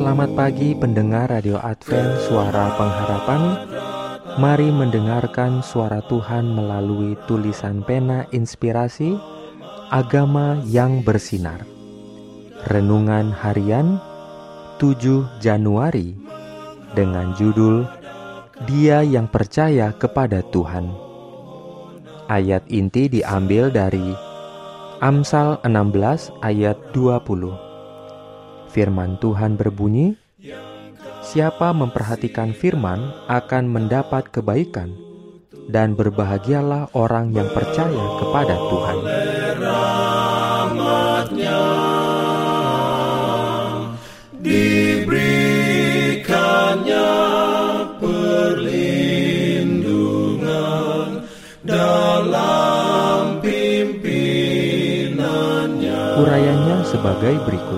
Selamat pagi pendengar Radio Advent Suara Pengharapan. Mari mendengarkan suara Tuhan melalui tulisan pena inspirasi Agama yang bersinar. Renungan harian 7 Januari Dengan judul Dia yang percaya kepada Tuhan. Ayat inti diambil dari Amsal 16 ayat 20 Firman Tuhan berbunyi, "Siapa memperhatikan firman akan mendapat kebaikan, dan berbahagialah orang yang percaya kepada Tuhan." Diberikannya perlindungan dalam pimpinannya. Urayanya sebagai berikut.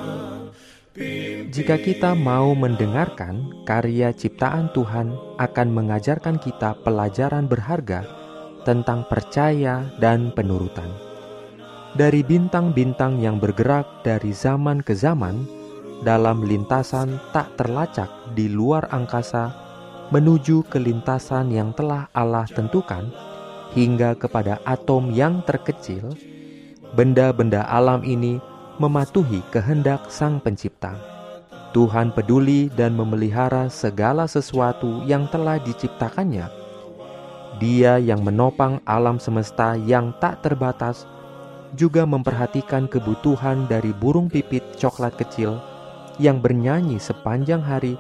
Jika kita mau mendengarkan karya ciptaan Tuhan akan mengajarkan kita pelajaran berharga tentang percaya dan penurutan. Dari bintang-bintang yang bergerak dari zaman ke zaman dalam lintasan tak terlacak di luar angkasa menuju ke lintasan yang telah Allah tentukan hingga kepada atom yang terkecil, benda-benda alam ini mematuhi kehendak Sang Pencipta. Tuhan peduli dan memelihara segala sesuatu yang telah diciptakannya. Dia yang menopang alam semesta yang tak terbatas juga memperhatikan kebutuhan dari burung pipit coklat kecil yang bernyanyi sepanjang hari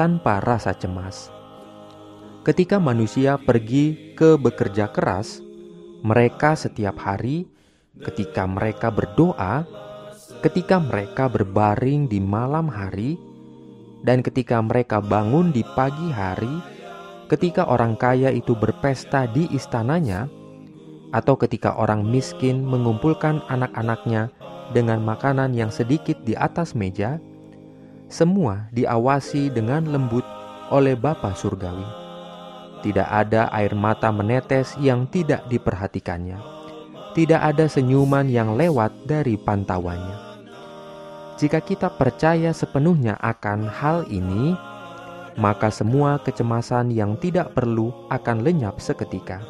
tanpa rasa cemas. Ketika manusia pergi ke bekerja keras, mereka setiap hari, ketika mereka berdoa, ketika mereka berbaring di malam hari, dan ketika mereka bangun di pagi hari, ketika orang kaya itu berpesta di istananya, atau ketika orang miskin mengumpulkan anak-anaknya dengan makanan yang sedikit di atas meja, semua diawasi dengan lembut oleh Bapa Surgawi. Tidak ada air mata menetes yang tidak diperhatikannya. Tidak ada senyuman yang lewat dari pantauannya. Jika kita percaya sepenuhnya akan hal ini, maka semua kecemasan yang tidak perlu akan lenyap seketika.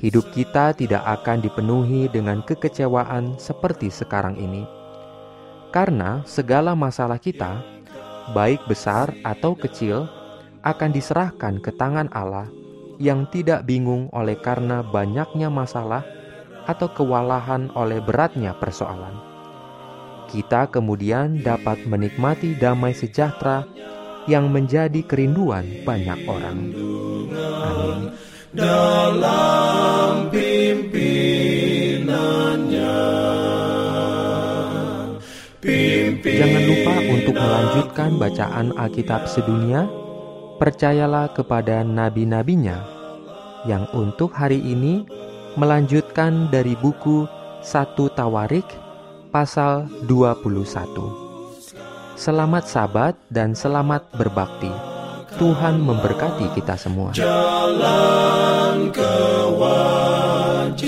Hidup kita tidak akan dipenuhi dengan kekecewaan seperti sekarang ini, karena segala masalah kita, baik besar atau kecil, akan diserahkan ke tangan Allah yang tidak bingung oleh karena banyaknya masalah atau kewalahan oleh beratnya persoalan. Kita kemudian dapat menikmati damai sejahtera yang menjadi kerinduan banyak orang. Amin. dalam pimpinannya. Pimpin Jangan lupa untuk melanjutkan bacaan Alkitab sedunia. Percayalah kepada nabi-nabinya yang untuk hari ini melanjutkan dari buku 1 Tawarik pasal 21. Selamat sabat dan selamat berbakti. Tuhan memberkati kita semua. jalan kewajiban,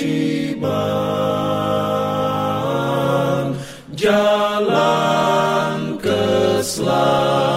jalan keselamatan.